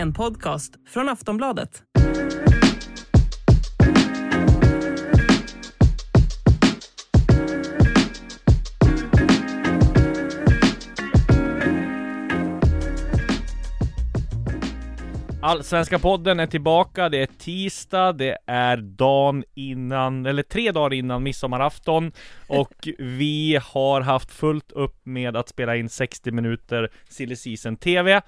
En podcast från Aftonbladet. Allsvenska podden är tillbaka, det är tisdag, det är dagen innan, eller tre dagar innan midsommarafton. Och vi har haft fullt upp med att spela in 60 minuter Silly Season TV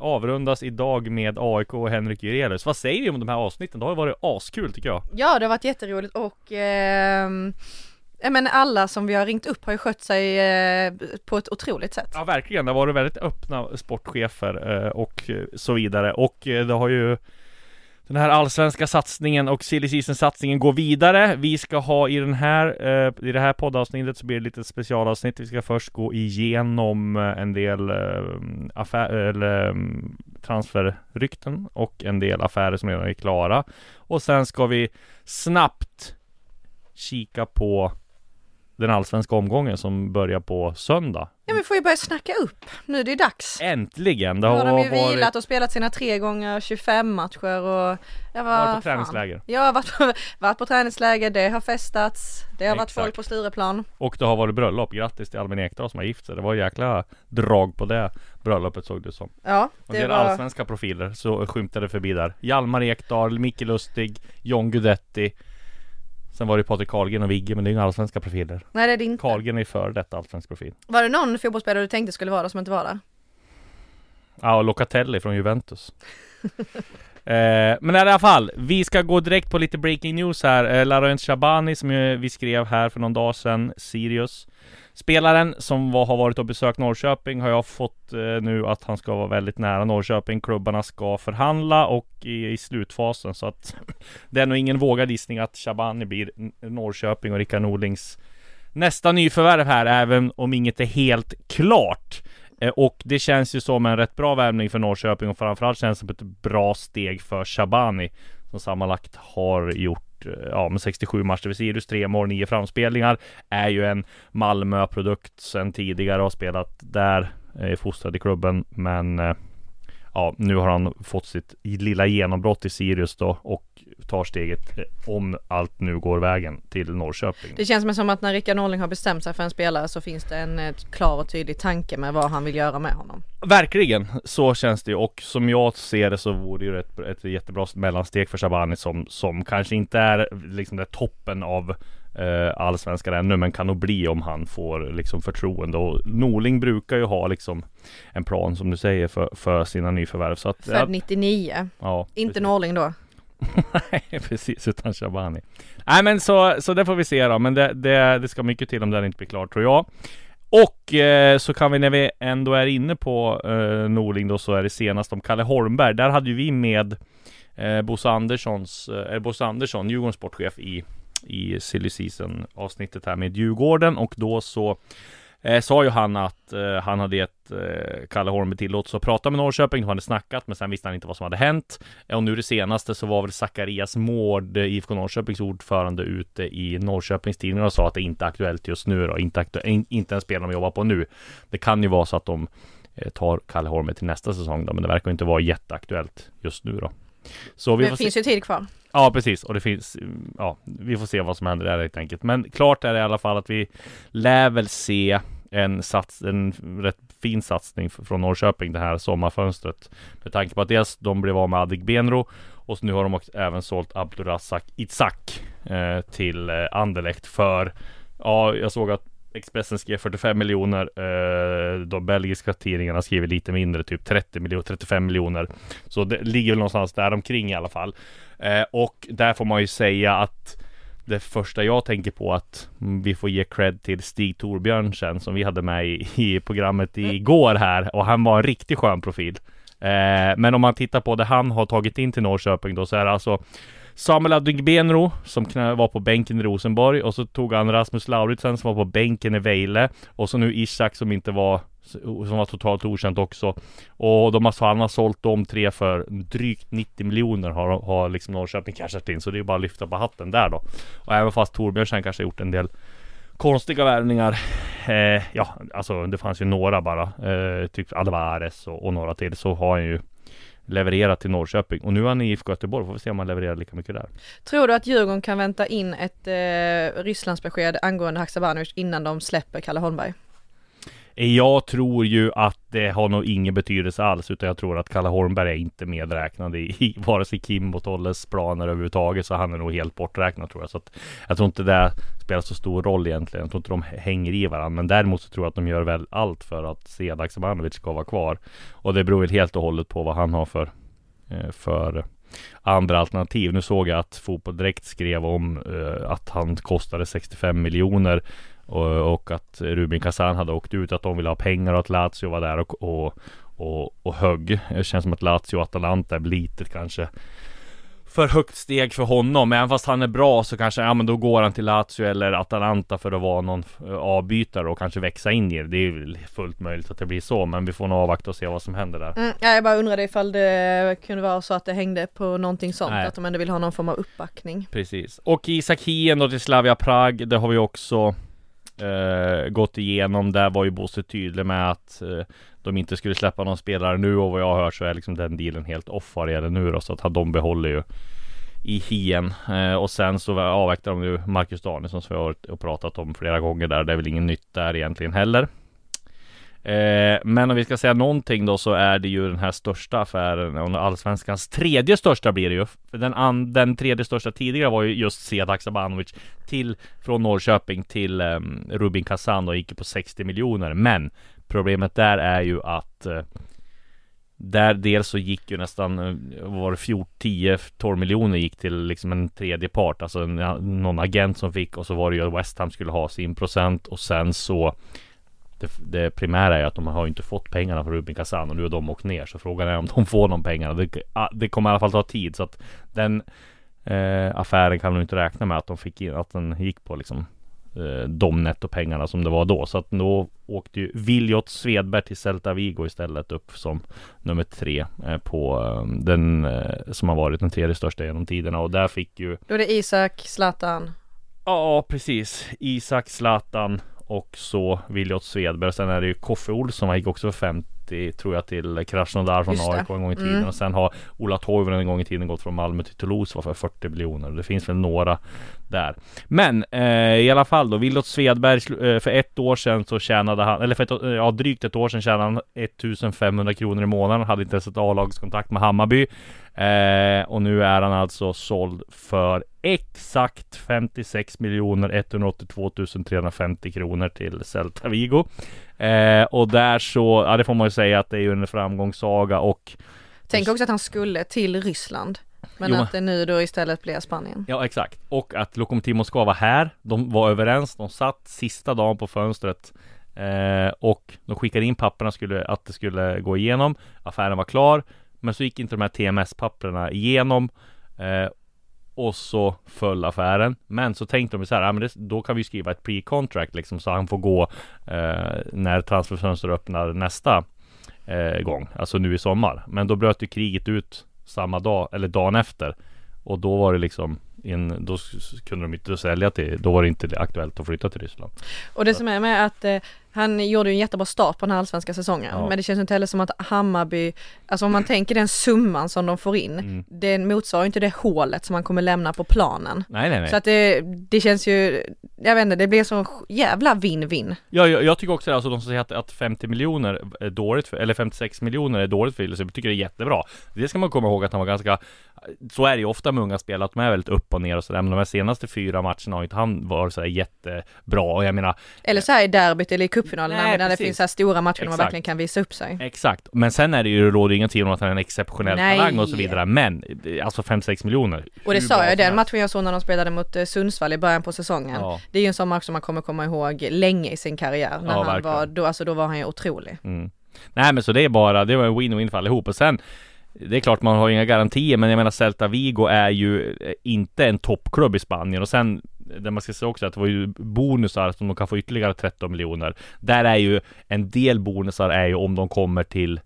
Avrundas idag med AIK och Henrik Jurelius. Vad säger vi om de här avsnitten? Det har ju varit askul tycker jag. Ja, det har varit jätteroligt och ja, men alla som vi har ringt upp har ju skött sig eh, på ett otroligt sätt. Ja verkligen, det har varit väldigt öppna sportchefer eh, och så vidare och eh, det har ju den här allsvenska satsningen och silly season satsningen går vidare. Vi ska ha i den här, eh, i det här poddavsnittet så blir det lite specialavsnitt. Vi ska först gå igenom eh, en del eh, affär, eller mm, transferrykten och en del affärer som redan är klara. Och sen ska vi snabbt kika på den allsvenska omgången som börjar på söndag. Ja, men får ju börja snacka upp. Nu är det ju dags. Äntligen! Det har de ju varit... vilat och spelat sina tre gånger 25 matcher och jag var Varit på träningsläger. Jag har varit på, varit på träningsläger, det har festats, det har varit Exakt. folk på Stureplan. Och det har varit bröllop. Grattis till Albin Ekdal som har gift sig. Det var jäkla drag på det bröllopet såg det som. Ja, Och det det var... allsvenska profiler så skymtade förbi där. Hjalmar Ekdal, Micke Lustig, John Guidetti. Sen var det Patrik Karlgren och Vigge, men det är inga allsvenska profiler. Nej det är det inte. Karlgren är för detta allsvensk profil. Var det någon fotbollsspelare du tänkte skulle vara som inte var där? Ja, och Locatelli från Juventus. eh, men i alla fall, vi ska gå direkt på lite breaking news här. Eh, Laurent Shabani som ju vi skrev här för någon dag sedan, Sirius. Spelaren som var, har varit och besökt Norrköping har jag fått eh, nu att han ska vara väldigt nära Norrköping. Klubbarna ska förhandla och i, i slutfasen så att det är nog ingen vågad gissning att Shabani blir Norrköping och Rickard Norlings nästa nyförvärv här, även om inget är helt klart. Eh, Och det känns ju som en rätt bra värvning för Norrköping och framförallt känns det som ett bra steg för Shabani som sammanlagt har gjort Eh, ja med 67 matcher. För Sirius, tre mål, nio framspelningar. Är ju en Malmö-produkt sen tidigare och har spelat där eh, Är fostrad i klubben men eh, Ja nu har han fått sitt lilla genombrott i Sirius då och tar steget eh, om allt nu går vägen till Norrköping Det känns som att när Rickard Norling har bestämt sig för en spelare så finns det en eh, klar och tydlig tanke med vad han vill göra med honom. Verkligen, så känns det ju och som jag ser det så vore det ju ett, ett jättebra mellansteg för Shabani som, som kanske inte är liksom det toppen av eh, allsvenskan ännu men kan nog bli om han får liksom förtroende och Norling brukar ju ha liksom en plan som du säger för, för sina nyförvärv så att Född 99, ja, inte precis. Norling då. Nej precis, utan Shabani. Nej men så, så det får vi se då Men det, det, det ska mycket till om den inte blir klar tror jag. Och eh, så kan vi när vi ändå är inne på eh, Norling då så är det senast om Kalle Holmberg. Där hade ju vi med eh, Bosse Anderssons, eh, Bosse Andersson, Djurgårdens sportchef i i Silly Season avsnittet här med Djurgården. Och då så eh, sa ju han att eh, han hade gett eh, Kalle Holmberg tillåtelse att prata med Norrköping. De hade snackat, men sen visste han inte vad som hade hänt. Eh, och nu det senaste så var väl Zacharias Mård, eh, IFK Norrköpings ordförande, ute i Norrköpings tidningar och sa att det inte är aktuellt just nu då. Inte, aktu- in, inte en spelare de jobbar på nu. Det kan ju vara så att de eh, tar Kalle Holmberg till nästa säsong då, men det verkar inte vara jätteaktuellt just nu då. Så vi Men det se. finns ju tid kvar. Ja precis och det finns Ja vi får se vad som händer där helt enkelt Men klart är det i alla fall att vi Lär väl se en, sats, en rätt fin satsning från Norrköping det här sommarfönstret. Med tanke på att dels de blev av med Adegbenro Och så nu har de också även sålt Abdurazak Itzak eh, Till eh, Anderlecht för Ja jag såg att Expressen skrev 45 miljoner eh, De belgiska tidningarna skriver lite mindre Typ 30 miljoner, 35 miljoner. Så det ligger väl någonstans där omkring i alla fall. Eh, Och där får man ju säga att det första jag tänker på att vi får ge cred till Stig Torbjörnsen som vi hade med i, i programmet igår här och han var en riktigt skön profil. Eh, men om man tittar på det han har tagit in till Norrköping då så är det alltså Samuel Adegbenro som var på bänken i Rosenborg och så tog han Rasmus Lauritsen som var på bänken i Vejle och så nu Isak som inte var som var totalt okänt också. Och de har, han har sålt de tre för drygt 90 miljoner har, har liksom Norrköping cashat in. Så det är bara att lyfta på hatten där då. Och även fast Torbjörnsen kanske har gjort en del konstiga värvningar. Eh, ja, alltså det fanns ju några bara. Eh, typ Alvarez och, och några till. Så har han ju levererat till Norrköping. Och nu är han i IFK Göteborg. Får vi se om han levererar lika mycket där. Tror du att Djurgården kan vänta in ett eh, Rysslandsbesked angående Haksabanovic innan de släpper Kalle Holmberg? Eh, jag tror ju att det har nog ingen betydelse alls utan jag tror att Kalle Holmberg är inte medräknad i, i vare sig Kim och Tolles planer överhuvudtaget så han är nog helt borträknad tror jag. Så att jag tror inte det spelar så stor roll egentligen. Jag tror inte de hänger i varandra. Men däremot så tror jag att de gör väl allt för att Sedak Sabanovic ska vara kvar. Och det beror väl helt och hållet på vad han har för, eh, för andra alternativ. Nu såg jag att Fotboll Direkt skrev om uh, att han kostade 65 miljoner och, och, att Rubin Kazan hade åkt ut, att de ville ha pengar och att Lazio var där och, och, och, och högg. Det känns som att Lazio och Atalanta är lite kanske för högt steg för honom. Även fast han är bra så kanske, ja men då går han till Lazio eller Atalanta för att vara någon avbytare och kanske växa in i det. Det är ju fullt möjligt att det blir så, men vi får nog avvakta och se vad som händer där. Mm, jag bara undrade ifall det kunde vara så att det hängde på någonting sånt, Nej. att de ändå vill ha någon form av uppbackning. Precis. Och Isak Hien då till Slavia Prag, det har vi också eh, gått igenom. Där var ju Bosse tydlig med att eh, de inte skulle släppa någon spelare nu och vad jag har hört så är liksom den dealen helt off vad det gäller nu då. Så att de behåller ju i hien eh, och sen så avvaktar de ju Marcus Danielsson som vi har och pratat om flera gånger där. Det är väl ingen nytt där egentligen heller. Eh, men om vi ska säga någonting då så är det ju den här största affären, och allsvenskans tredje största blir det ju. För den, an, den tredje största tidigare var ju just Sedak Sabanovic till, från Norrköping till eh, Rubin Kazan och gick på 60 miljoner. Men problemet där är ju att eh, där dels så gick ju nästan, eh, var det 10-12 miljoner gick till liksom en tredje part, alltså en, någon agent som fick och så var det ju att West Ham skulle ha sin procent och sen så det, det primära är att de har inte fått pengarna från Rubin Kazan och nu har de åkt ner. Så frågan är om de får de pengarna. Det, det kommer i alla fall ta tid så att den eh, affären kan de inte räkna med att de fick in, att den gick på liksom eh, de nettopengarna som det var då. Så att då åkte ju Viljot Svedberg till Celta Vigo istället upp som nummer tre eh, på eh, den eh, som har varit den tredje största genom tiderna och där fick ju Då är det Isak, Zlatan Ja precis Isak, Zlatan och så Viljot Svedberg. Sen är det ju Koffe Olsson, han gick också för 50 tror jag till Krasnodar från AIK en gång i tiden. Mm. Och sen har Ola Toivonen en gång i tiden gått från Malmö till Toulouse var för 40 miljoner. Det finns väl några där. Men eh, i alla fall då, Viljot Svedberg eh, för ett år sedan så tjänade han, eller för ett, eh, ja, drygt ett år sedan tjänade han 1500 kronor i månaden. Hade inte ens ett A-lagskontakt med Hammarby. Eh, och nu är han alltså såld för exakt 56 miljoner 182 350 kronor till Celta Vigo. Eh, och där så, ja det får man ju säga att det är ju en framgångssaga och Tänk också att han skulle till Ryssland. Men jo, att det nu då istället blir Spanien. Ja exakt. Och att Lokomotiv Moskva var här. De var överens. De satt sista dagen på fönstret. Eh, och de skickade in papperna skulle, att det skulle gå igenom. Affären var klar. Men så gick inte de här TMS-papperna igenom. Eh, och så föll affären. Men så tänkte de så här, ja, men det, då kan vi skriva ett pre-contract liksom så han får gå eh, när transferfönstret öppnar nästa eh, gång, alltså nu i sommar. Men då bröt ju kriget ut samma dag, eller dagen efter. Och då var det liksom in, då kunde de inte sälja till, då var det inte aktuellt att flytta till Ryssland. Och det som är med att eh, han gjorde en jättebra start på den här allsvenska säsongen, ja. men det känns inte heller som att Hammarby, alltså om man tänker den summan som de får in, mm. det motsvarar inte det hålet som man kommer lämna på planen. Nej, nej, nej. Så att det, det känns ju, jag vet inte, det blir så jävla vinn-vinn. Ja, jag, jag, tycker också det, alltså de som säger att, att 50 miljoner är dåligt, för, eller 56 miljoner är dåligt för Ilse, tycker det är jättebra. Det ska man komma ihåg att han var ganska, så är det ju ofta med unga spelare, att de är väldigt upp och ner och sådär, men de här senaste fyra matcherna har inte han varit sådär jättebra, och jag menar Eller så här i derbyt eller i cupfinalerna Nej, när det finns så här stora matcher där man verkligen kan visa upp sig. Exakt, men sen är det ju, råder inga tvivel om att han är en exceptionell Nej. talang och så vidare, men eh, alltså 5-6 miljoner. Och det sa jag, den matchen jag såg när de spelade mot eh, Sundsvall i början på säsongen. Ja. Det är ju en sån match som man kommer komma ihåg länge i sin karriär. När Ja, han verkligen. var, då, alltså då var han ju otrolig. Mm. Nej men så det är bara, det var en win-win för allihop och sen det är klart man har inga garantier men jag menar Celta Vigo är ju eh, inte en toppklubb i Spanien och sen det man ska säga också att det var ju bonusar som de kan få ytterligare 13 miljoner. Där är ju en del bonusar är ju om de kommer till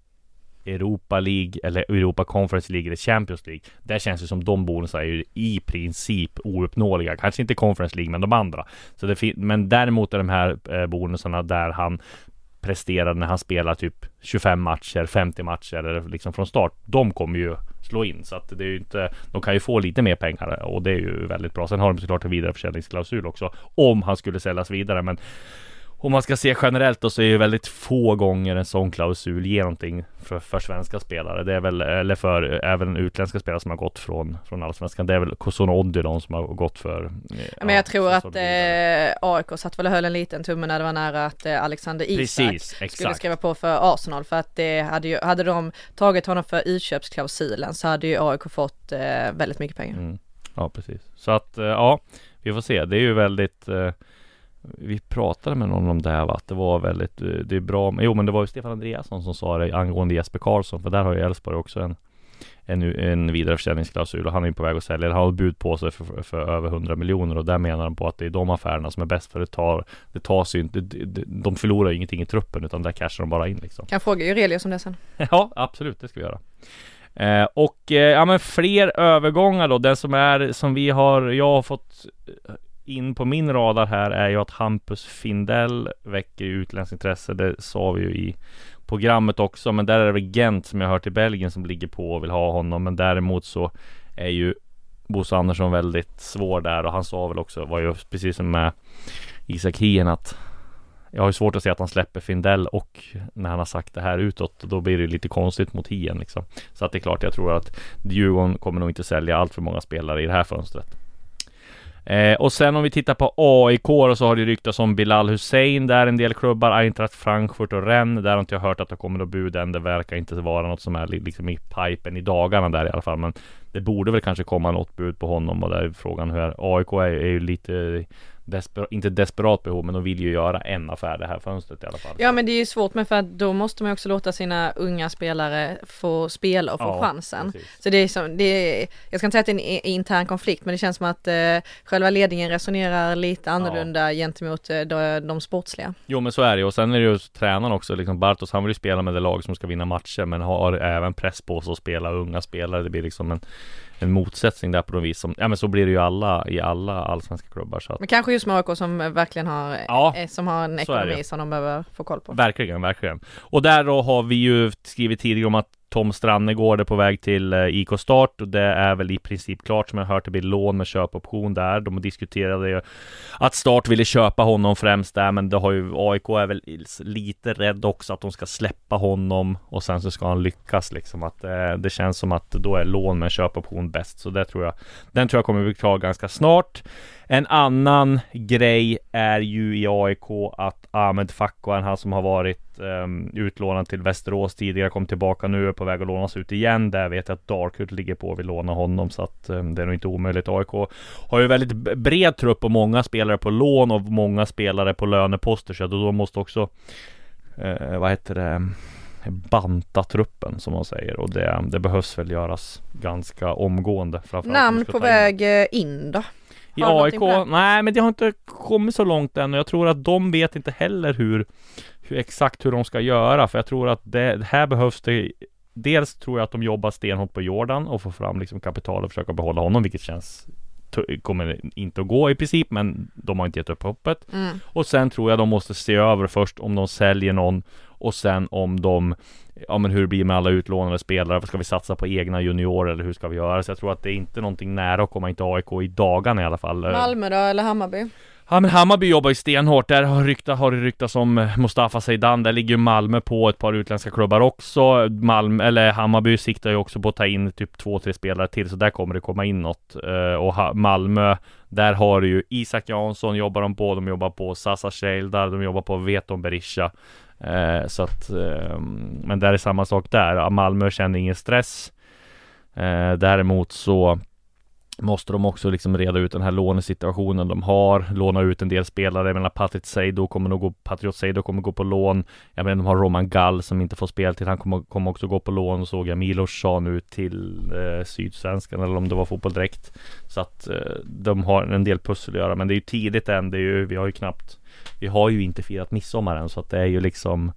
Europa League eller Europa Conference League eller Champions League. Där känns det som de bonusar är ju i princip ouppnåeliga. Kanske inte Conference League men de andra. Så det fin- men däremot är de här eh, bonusarna där han presterar när han spelar typ 25 matcher, 50 matcher eller liksom från start. De kommer ju slå in så att det är ju inte. De kan ju få lite mer pengar och det är ju väldigt bra. Sen har de såklart en vidareförsäljningsklausul också om han skulle säljas vidare. Men om man ska se generellt då så är det ju väldigt få gånger en sån klausul ger någonting för, för svenska spelare. Det är väl, eller för även utländska spelare som har gått från, från Allsvenskan. Det är väl Koson Odilon som har gått för. eh, Ja, men jag tror att eh, AIK satt väl och höll en liten tumme när det var nära att eh, Alexander Isak Precis, skulle exakt. skriva på för Arsenal för att det hade ju, hade de tagit honom för utköpsklausulen så hade ju AIK fått eh, väldigt mycket pengar. Mm. Ja, precis. Så att, eh, ja, vi får se. Det är ju väldigt eh, vi pratade med någon om det här va? Att det var väldigt, eh, det är bra. Jo men det var ju Stefan Andreasson som sa det angående Jesper Karlsson. För där har ju Elfsborg också en en, en vidareförsäljningsklausul och han är ju på väg att sälja. Han har bud på sig för, för, över 100 miljoner och där menar de på att det är de affärerna som är bäst för det tar Det tas ju inte, de, de, förlorar ju ingenting i truppen utan där cashar de bara in liksom. Kan fråga Jurelius om det sen. Ja, absolut, det ska vi göra. Eh, och eh, ja men fler övergångar då, den som är som vi har, jag har fått in på min radar här är ju att Hampus Findell väcker utländskt intresse. Det sa vi ju i programmet också, men där är det väl Gent som jag hört i Belgien som ligger på och vill ha honom. Men däremot så är ju Bosse Andersson väldigt svår där och han sa väl också, var ju precis som med Isak Hien att jag har ju svårt att se att han släpper Findell och när han har sagt det här utåt då blir det lite konstigt mot Hien liksom. Så att det är klart jag tror att Djurgården kommer nog inte sälja allt för många spelare i det här fönstret. Eh, och sen om vi tittar på AIK då så har det ryktats om Bilal Hussein där en del klubbar, Eintracht Frankfurt och Rennes. Där har inte jag hört att det kommer något bud än. Det verkar inte vara något som är liksom i pipen i dagarna där i alla fall. Men det borde väl kanske komma något bud på honom och där är frågan hur AIK är, är ju lite desper, inte desperat behov, men de vill ju göra en affär det här fönstret i alla fall. Ja men det är ju svårt med för att då måste man också låta sina unga spelare få spela och få Ja, chansen. precis. Så det är som, det är, jag ska inte säga att det är en intern konflikt men det känns som att eh, själva ledningen resonerar lite annorlunda gentemot eh, de, de sportsliga. Jo men så är det och sen är det ju tränaren också liksom Bartos han vill ju spela med det lag som ska vinna matcher men har även press på sig att spela unga spelare Det blir liksom en, en motsättning där på något vis som, Ja men så blir det ju alla i alla allsvenska klubbar så att Men kanske just med AIK som verkligen har, Ja, eh, som har en ekonomi som de behöver få koll på. Verkligen, verkligen Och där då har vi ju skrivit tidigare om att Tom Strannegård är på väg till eh, IK Start och det är väl i princip klart som jag hört. Det blir lån med köpoption där. De diskuterade ju att Start ville köpa honom främst där men det har ju AIK är väl lite rädd också att de ska släppa honom och sen så ska han lyckas liksom att eh, det känns som att då är lån med köpoption bäst. Så det tror jag Den tror jag kommer bli klar ganska snart en annan grej är ju i AIK att Ahmed Fakkoen, han som har varit um, utlånad till Västerås tidigare, kom tillbaka nu, är på väg att lånas ut igen. Där vet jag att Darkwood ligger på och vill låna honom, så att um, det är nog inte omöjligt. AIK har ju väldigt bred trupp och många spelare på lån och många spelare på löneposter, så de måste också, uh, vad heter det, banta truppen som man säger och det, det behövs väl göras ganska omgående. Namn på in- väg eh, in då? I AIK? Nej, men det har inte kommit så långt än och jag tror att de vet inte heller hur, hur exakt hur de ska göra. För jag tror att det här behövs det Dels tror jag att de jobbar stenhårt på Jordan och får fram liksom kapital och försöka behålla honom, vilket känns kommer inte att gå i princip, men de har inte gett upp hoppet. Mm. Och sen tror jag de måste se över först om de säljer någon och sen om de Ja men hur det blir med alla utlånade spelare, ska vi satsa på egna juniorer eller hur ska vi göra? Så jag tror att det är inte någonting nära att komma in till AIK i dagarna i alla fall. Malmö då eller Hammarby? Ja men Hammarby jobbar ju stenhårt, där har, rykta, har det ryktats om eh, Mustafa Zeidan, där ligger ju Malmö på ett par utländska klubbar också. Malmö, eller Hammarby siktar ju också på att ta in typ två, tre spelare till, så där kommer det komma in något. Uh, och Malmö, där har du ju Isak Jansson jobbar de på, de jobbar på Sasa Sheldar, de jobbar på Veton Berisha. Eh, så att, eh, men där är samma sak där. Malmö känner ingen stress. Eh, däremot så måste de också liksom reda ut den här lånesituationen de har, låna ut en del spelare. Jag menar Patrik Seido kommer nog gå, Patriot Seido kommer gå på lån. Jag menar de har Roman Gall som inte får speltid, han kommer, kommer också gå på lån. Såg jag Milos sa nu till eh, Sydsvenskan eller om det var Fotboll Direkt. Så att eh, de har en del pussel att göra, men det är ju tidigt än. Det är ju, vi har ju knappt vi har ju inte firat midsommar än så att det är ju liksom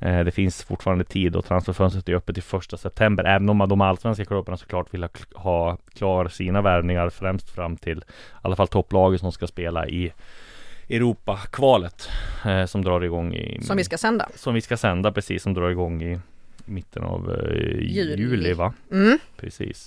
eh, Det finns fortfarande tid och transferfönstret är öppet till första september Även om de allsvenska klubbarna såklart vill ha, ha klar sina värvningar främst fram till I alla fall topplaget som ska spela i Europa-kvalet eh, Som drar igång i Som vi ska sända Som vi ska sända precis som drar igång i mitten av eh, juli. juli va? Mm. Precis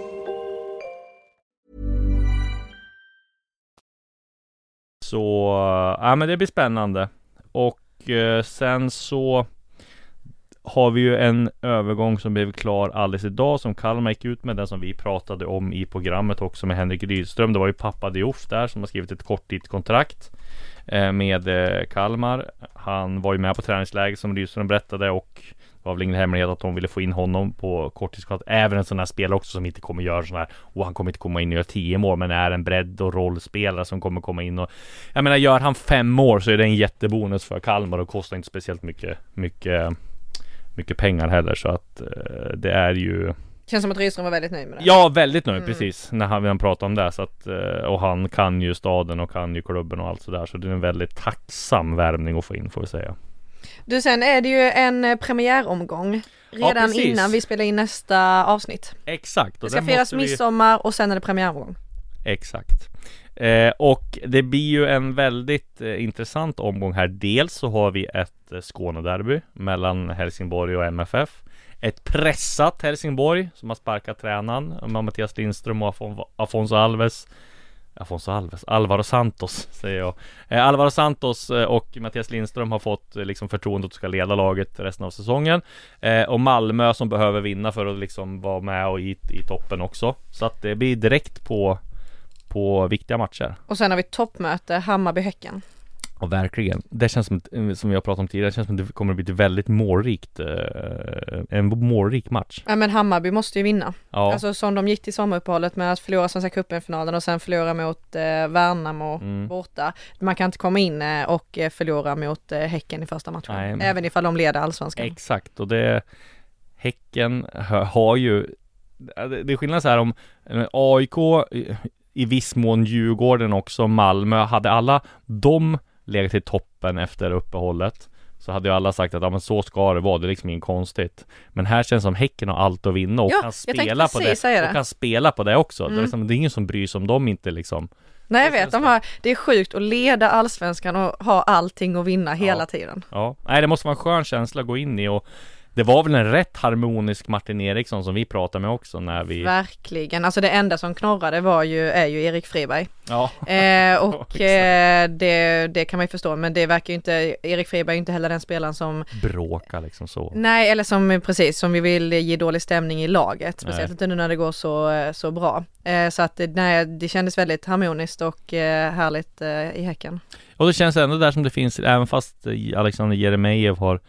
Så, ja men det blir spännande. Och eh, sen så har vi ju en övergång som blev klar alldeles idag som Kalmar gick ut med. Den som vi pratade om i programmet också med Henrik Rydström. Det var ju pappa Diouf där som har skrivit ett korttidskontrakt eh, med eh, Kalmar. Han var ju med på träningsläger som Rydström berättade och det var väl ingen hemlighet att de ville få in honom på korttidskontrakt. Även en sån här spelare också som inte kommer göra sån här och han kommer inte komma in och göra tio mål men är en bredd och rollspelare som kommer komma in och Jag menar gör han fem år så är det en jättebonus för Kalmar och kostar inte speciellt mycket Mycket Mycket pengar heller så att eh, det är ju Känns som att Rydström var väldigt nöjd med det. Ja, väldigt nöjd mm. precis när han, han pratade om det så att eh, Och han kan ju staden och kan ju klubben och allt sådär så det är en väldigt tacksam värvning att få in får vi säga. Du sen är det ju en eh, premiäromgång redan ja, innan vi spelar in nästa avsnitt. Exakt. Och det ska firas vi... midsommar och sen är det premiäromgång. Exakt. Eh, och det blir ju en väldigt eh, intressant omgång här. Dels så har vi ett eh, Skånederby mellan Helsingborg och MFF. Ett pressat Helsingborg som har sparkat tränaren med Mattias Lindström och Afon Afonso Alves. Afonso Alves, Alvaro Santos säger jag. Eh, Alvaro Santos eh, och Mattias Lindström har fått eh, liksom förtroendet att ska leda laget resten av säsongen. Eh, och Malmö som behöver vinna för att liksom vara med och i, i toppen också. Så att det blir direkt på, på viktiga matcher. Och sen har vi toppmöte Hammarby-Häcken. Ja verkligen. Det känns som, som vi har pratat om tidigare, det känns som det kommer att bli ett väldigt målrikt, eh, en målrik match. Ja men Hammarby måste ju vinna. Ja. Alltså som de gick till sommaruppehållet med att förlora Svenska cupen-finalen och sen förlora mot eh, Värnamo mm. borta. Man kan inte komma in eh, och eh, förlora mot eh, Häcken i första matchen. Nej, men... Även ifall de leder allsvenskan. Exakt och det Häcken har ju Det är skillnad så här om AIK i viss mån Djurgården också, Malmö, hade alla de legat i toppen efter uppehållet så hade ju alla sagt att ja, men så ska det vara, det är liksom inget konstigt. Men här känns det som Häcken har allt att vinna och ja, kan spela på det. det. Och kan spela på det också. Mm. Det, är liksom, det är ingen som bryr sig om dem inte liksom. Nej jag vet, de har, det är sjukt att leda allsvenskan och ha allting att vinna hela ja. tiden. Ja, nej det måste vara en skön känsla att gå in i och det var väl en rätt harmonisk Martin Eriksson som vi pratade med också när vi Verkligen, alltså det enda som knorrade var ju, är ju Erik Friberg. Ja. Eh, och eh, det, det kan man ju förstå, men det verkar ju inte, Erik Friberg är inte heller den spelaren som Bråkar liksom så. Nej, eller som precis, som vi vill ge dålig stämning i laget, speciellt nej. inte nu när det går så, så bra. Eh, så att nej, det kändes väldigt harmoniskt och eh, härligt eh, i Häcken. Och det känns ändå där som det finns, även fast Alexander Jeremejeff har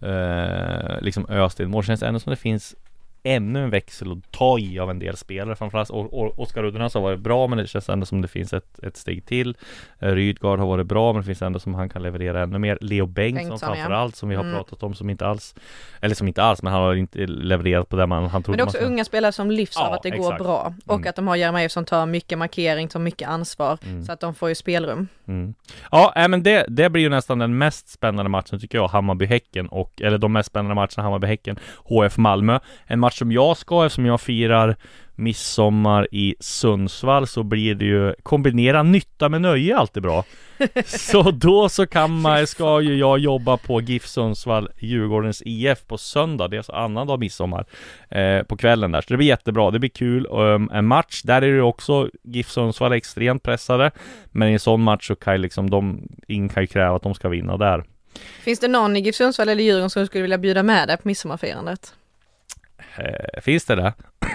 eh, liksom öst i mål. Känns ändå som det finns ännu en växel att ta i av en del spelare Framförallt Oskar Uddenäs har varit bra men det känns ändå som det finns ett, ett steg till eh, Rydgard har varit bra men det finns ändå som han kan leverera ännu mer Leo Bengtsson, Bengtsson framförallt ja. som vi har mm. pratat om som inte alls Eller som inte alls men han har inte levererat på det man han trodde Men det är också unga spelare som lyfts ja, av att det exakt. går bra och mm. att de har Jeremejeff som tar mycket markering, tar mycket ansvar mm. så att de får ju spelrum mm. Ja men det, det blir ju nästan den mest spännande matchen tycker jag Hammarby-Häcken och eller de mest spännande matcherna Hammarby-Häcken HF Malmö En match som jag ska eftersom jag firar midsommar i Sundsvall så blir det ju kombinera nytta med nöje alltid bra. så då så kan man, ska ju jag jobba på GIF Sundsvall Djurgårdens IF på söndag. Det är alltså annandag midsommar eh, på kvällen där. Så det blir jättebra. Det blir kul. Um, en match, där är det också GIF Sundsvall extremt pressade. Men i en sån match så kan ju liksom de, ingen kan ju kräva att de ska vinna där. Finns det någon i GIF Sundsvall eller Djurgården som skulle vilja bjuda med dig på midsommarfirandet? Eh, finns det det?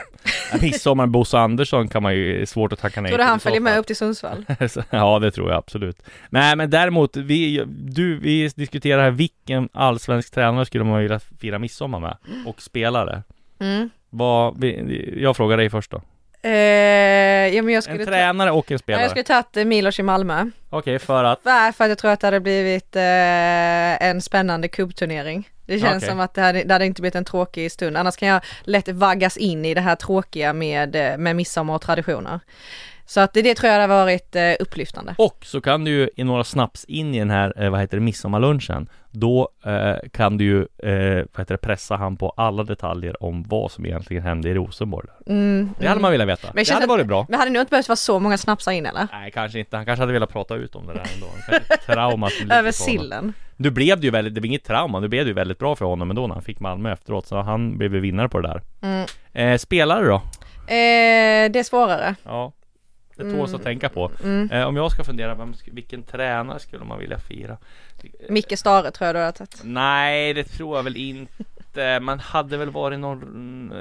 Midsommar Bosse Andersson kan man ju, svårt att tacka nej Tror du han följer med upp till Sundsvall? ja det tror jag absolut Nej men däremot, vi, du, vi diskuterar här vilken allsvensk tränare skulle man vilja fira midsommar med? Och spelare mm. Vad, jag frågar dig först då Eh, ja, men jag skulle en tränare och en spelare? Ja, jag skulle tagit eh, Milos i Malmö. Okej, okay, för att? För, för att jag tror att det hade blivit eh, en spännande kubbturnering. Det känns okay. som att det hade, det hade inte blivit en tråkig stund. Annars kan jag lätt vaggas in i det här tråkiga med, eh, med midsommar och traditioner. Så att det, det tror jag hade varit eh, upplyftande. Och så kan du ju i några snaps in i den här, eh, vad heter det, midsommarlunchen. Då eh, kan du ju, eh, vad heter det, pressa han på alla detaljer om vad som egentligen hände i Rosenborg mm, Det hade mm. man velat veta, men det hade varit bra. Men hade nog inte behövt vara så många snapsar in eller? Nej kanske inte, han kanske hade velat prata ut om det där ändå. Traumat Över sillen. Nu blev det ju väldigt, det blev inget trauma, nu blev det ju väldigt bra för honom ändå när han fick Malmö efteråt Så han blev ju vinnare på det där. Mm. Spelare då? Det är svårare. Ja det tåls mm. att tänka på. Mm. Eh, om jag ska fundera, vem, vilken tränare skulle man vilja fira? Micke Stare tror jag du har tagit. Nej, det tror jag väl inte. Man hade väl varit någon...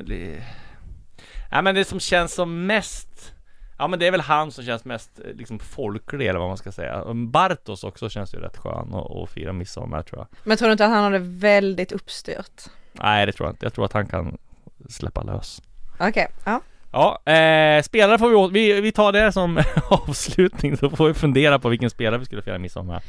Ja men det som känns som mest Ja men det är väl han som känns mest eh, liksom folklig eller vad man ska säga. Bartos också känns ju rätt skön att fira midsommar tror jag. Men tror du inte att han har det väldigt uppstyrt? Nej det tror jag inte. Jag tror att han kan släppa lös. Okej, okay. ja. Ja, eh, spelare får vi, åt, vi, vi tar det som avslutning så får vi fundera på vilken spelare vi skulle fira midsommar.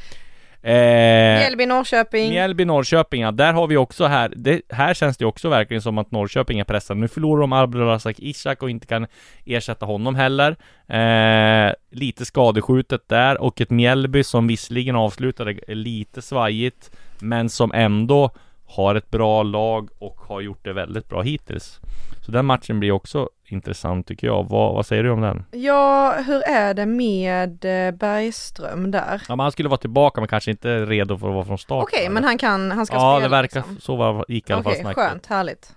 Eh, Mjällby Norrköping. Mjällby Norrköping ja, där har vi också här det, Här känns det också verkligen som att Norrköping är pressade. Nu förlorar de Abdulrazak Ishak och inte kan ersätta honom heller. Eh, Lite skadeskjutet där och ett Mjällby som visserligen avslutade lite svajigt Men som ändå har ett bra lag och har gjort det väldigt bra hittills Så den matchen blir också intressant tycker jag. Vad, vad säger du om den? Ja, hur är det med eh, Bergström där? Ja, men han skulle vara tillbaka men kanske inte redo för att vara från start. Okej, okay, men han kan, han ska ja, spela Ja, det verkar liksom. så var, gick i alla fall okay, snacket. skönt, härligt.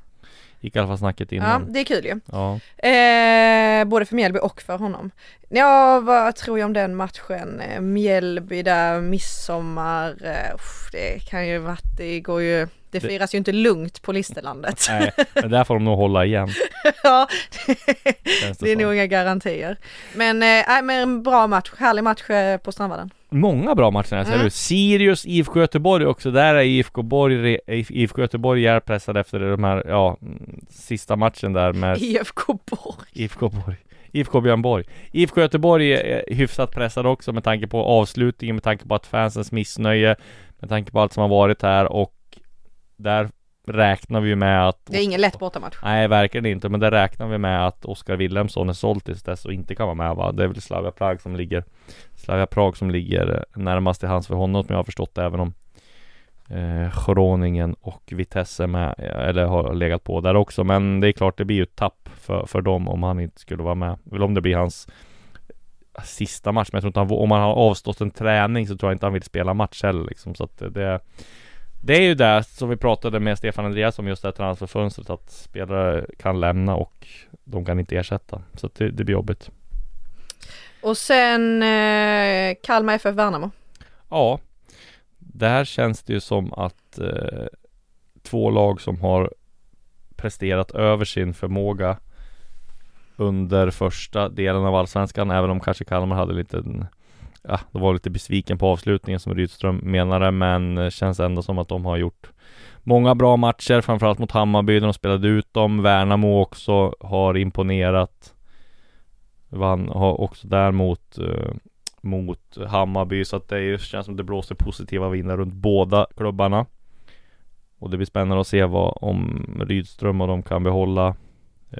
Gick i alla fall snacket innan. Ja, det är kul ju. Ja. Eh, både för Mjällby och för honom. Ja, vad tror jag om den matchen? Eh, Mjällby där, midsommar, eh, det kan ju varit, det går ju det firas ju inte lugnt på Listerlandet. Nej, men där får de nog hålla igen. ja, det, det är nog inga garantier. Men, äh, men en bra match, härlig match på Strandvallen. Många bra matcher här, mm. Sirius, IFK Göteborg också, där är IFK, Borg, IFK Göteborg hjärpressade efter de här, ja, sista matchen där med IFK Borg. IFK Borg. IFK Björn Borg IFK Göteborg är hyfsat pressade också med tanke på avslutningen, med tanke på att fansens missnöje Med tanke på allt som har varit här och där räknar vi med att Det är ingen lätt bortamatch. Nej verkligen inte men där räknar vi med att Oskar Wilhelmsson är såld tills dess och inte kan vara med va? Det är väl Slavia Prag som ligger Slavia Prag som ligger närmast till hans för honom som jag har förstått det även om eh, Groningen och Vitesse med Eller har legat på där också. Men det är klart det blir ju ett tapp för, för dem om han inte skulle vara med. Eller om det blir hans Sista match men jag tror inte han, om han har avstått en träning så tror jag inte han vill spela match heller liksom. Så att det det är ju det som vi pratade med Stefan Andreas om just det här transferfönstret att spelare kan lämna och de kan inte ersätta. Så det, det blir jobbigt. Och sen eh, Kalmar FF Värnamo. Ja, där känns det ju som att eh, två lag som har presterat över sin förmåga under första delen av allsvenskan, även om kanske Kalmar hade lite ja, de var lite besviken på avslutningen som Rydström menade men känns ändå som att de har gjort Många bra matcher, framförallt mot Hammarby när de spelade ut dem. Värnamo också har imponerat. Vann har också där mot, eh, mot Hammarby så att det är, känns som det blåser positiva vindar runt båda klubbarna. Och det blir spännande att se vad om Rydström och de kan behålla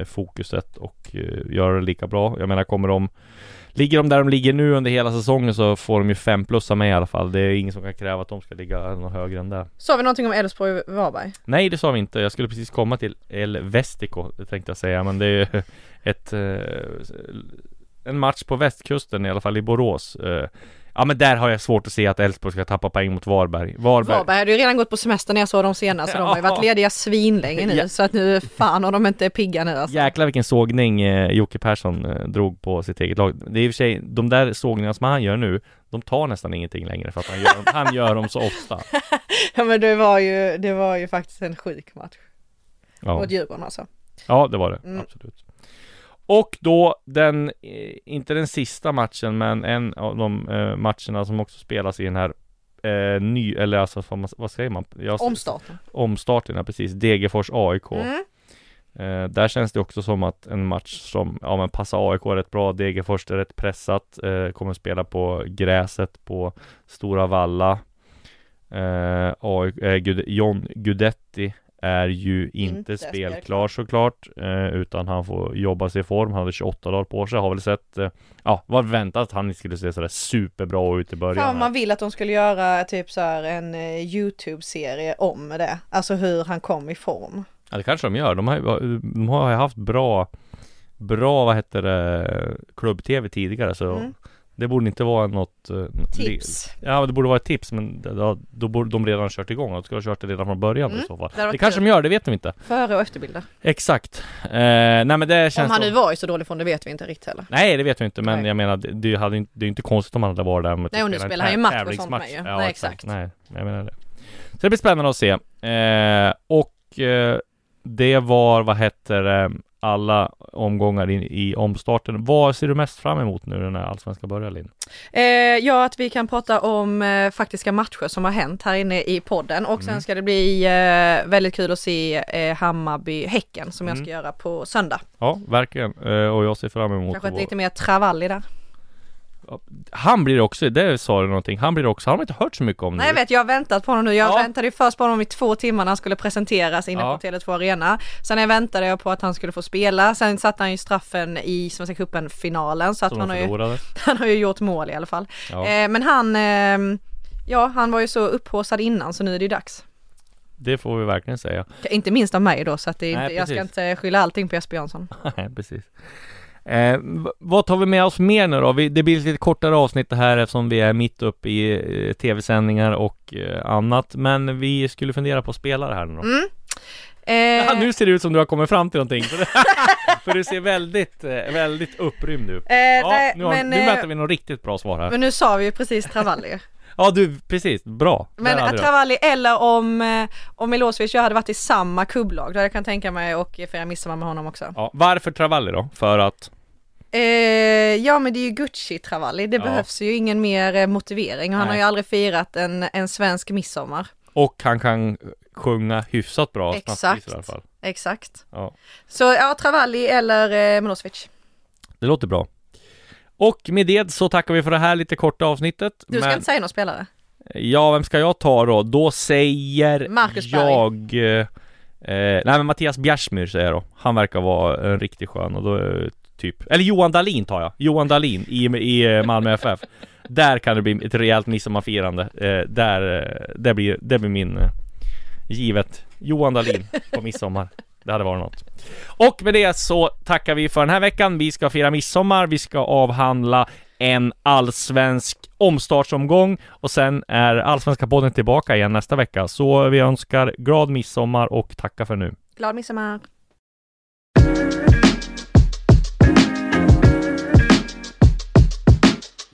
fokuset och eh, göra det lika bra. Jag menar kommer de Ligger de där de ligger nu under hela säsongen så får de ju fem plus av mig i alla fall. Det är ingen som kan kräva att de ska ligga något högre än det. Sa vi någonting om Elfsborg Varberg? Nej det sa vi inte. Jag skulle precis komma till El Vestico tänkte jag säga men det är ett eh, en match på västkusten i alla fall i Borås. Ja men där har jag svårt att se att Elfsborg ska tappa poäng mot Varberg. Varberg, Varberg hade ju redan gått på semester när jag såg dem senast så de har ju varit lediga svinlänge nu ja. så att nu fan om de inte är pigga nu alltså. Jäklar vilken sågning eh, Jocke Persson eh, drog på sitt eget lag. Det är i och för sig, de där sågningarna som han gör nu, de tar nästan ingenting längre för att han gör, han gör dem så ofta. ja men det var ju, det var ju faktiskt en sjuk match. Ja. Mot Djurgården alltså. Ja det var det, mm. absolut. Och då den, eh, inte den sista matchen, men en av de eh, matcherna som också spelas i den här eh, ny, eller alltså vad, vad säger man? Jag, omstarten. Omstarten, ja precis. Degerfors AIK. Mm. Eh, där känns det också som att en match som, ja men passar AIK rätt bra. Degerfors är rätt pressat. Eh, kommer spela på gräset på Stora Valla. Eh, AIK, eh, Gud, John Gudetti är ju inte, inte spelklar. såklart eh, Utan han får jobba sig i form. Han hade 28 dagar på sig. Har väl sett eh, Ja, var väntat att han skulle se sådär superbra ut i början Fan man vill att de skulle göra typ så här en eh, Youtube-serie om det. Alltså hur han kom i form. Ja det kanske de gör. De har, de har haft bra Bra, vad heter det, klubb-tv tidigare så mm. Det borde inte vara något uh, Tips? Ja det borde vara ett tips men då, då borde de redan kört igång. Och skulle ha kört det redan från början mm. i så fall. Det, det kanske de gör, det vet de inte. Före och efterbilder. Exakt. Uh, Nej men det känns Om han nu var i så dålig form, det vet vi inte riktigt heller. Nej det vet vi inte men nej. jag menar det, det, hade det är inte konstigt om han hade varit där med Nej och nu spelar han ju match och sånt med ju. Ja, Nej exakt. Nej, jag menar det. Så det blir spännande att se. Uh, Och det var, vad heter det alla omgångar i, i omstarten. Vad ser du mest fram emot nu när allsvenskan börjar Linn? Eh, ja, att vi kan prata om eh, faktiska matcher som har hänt här inne i podden och sen mm. ska det bli eh, väldigt kul att se eh, Hammarby-Häcken som mm. jag ska göra på söndag. Ja, verkligen. Eh, och jag ser fram emot Kanske vår... lite mer travalli där. Han blir också, det sa du någonting, han blir också, har man inte hört så mycket om Nej jag vet, jag har väntat på honom nu. Jag ja. väntade ju först på honom i två timmar när han skulle presenteras inne ja. på Tele2 Arena. Sen väntade jag på att han skulle få spela, sen satte han ju straffen i Svenska cupen finalen så att han har, ju, han har ju gjort mål i alla fall. Ja. Eh, men han, eh, ja han var ju så upphåsad innan så nu är det ju dags. Det får vi verkligen säga. Inte minst av mig då så att det är inte, jag ska inte skylla allting på Jesper Jansson. Nej precis. Eh, vad tar vi med oss mer nu då? Vi, det blir lite kortare avsnitt det här eftersom vi är mitt uppe i eh, tv-sändningar och eh, annat. Men vi skulle fundera på spelare här nu då. Mm. Eh... Ja, nu ser det ut som du har kommit fram till någonting. För du ser väldigt, eh, väldigt upprymd ut. Eh, ja, nu, har, men, nu väntar vi något riktigt bra svar här. Men nu sa vi ju precis Travalli. Ja du, precis, bra. Men Travalli eller om, om Milosevic jag hade varit i samma kubblag, då hade jag kan tänka mig och fira midsommar med honom också. Ja, varför Travalli då? För att? Eh, ja men det är ju Gucci-Travalli, det ja. behövs ju ingen mer eh, motivering och han Nej. har ju aldrig firat en, en svensk midsommar. Och han kan sjunga hyfsat bra Exakt, i alla fall. exakt. Ja. Så ja, Travalli eller eh, Milosevic. Det låter bra. Och med det så tackar vi för det här lite korta avsnittet. Du ska men... inte säga någon spelare? Ja, vem ska jag ta då? Då säger Marcus jag... Eh, nej men Mattias Bjärsmyr säger jag då. Han verkar vara en riktigt skön och då Typ. Eller Johan Dalin tar jag. Johan Dalin i, i eh, Malmö FF. där kan det bli ett rejält midsommarfirande. Eh, där, eh, det blir, det blir min eh, givet. Johan Dalin på midsommar. Det hade varit något. Och med det så tackar vi för den här veckan. Vi ska fira midsommar. Vi ska avhandla en allsvensk omstartsomgång och sen är Allsvenska podden tillbaka igen nästa vecka. Så vi önskar glad midsommar och tackar för nu. Glad midsommar!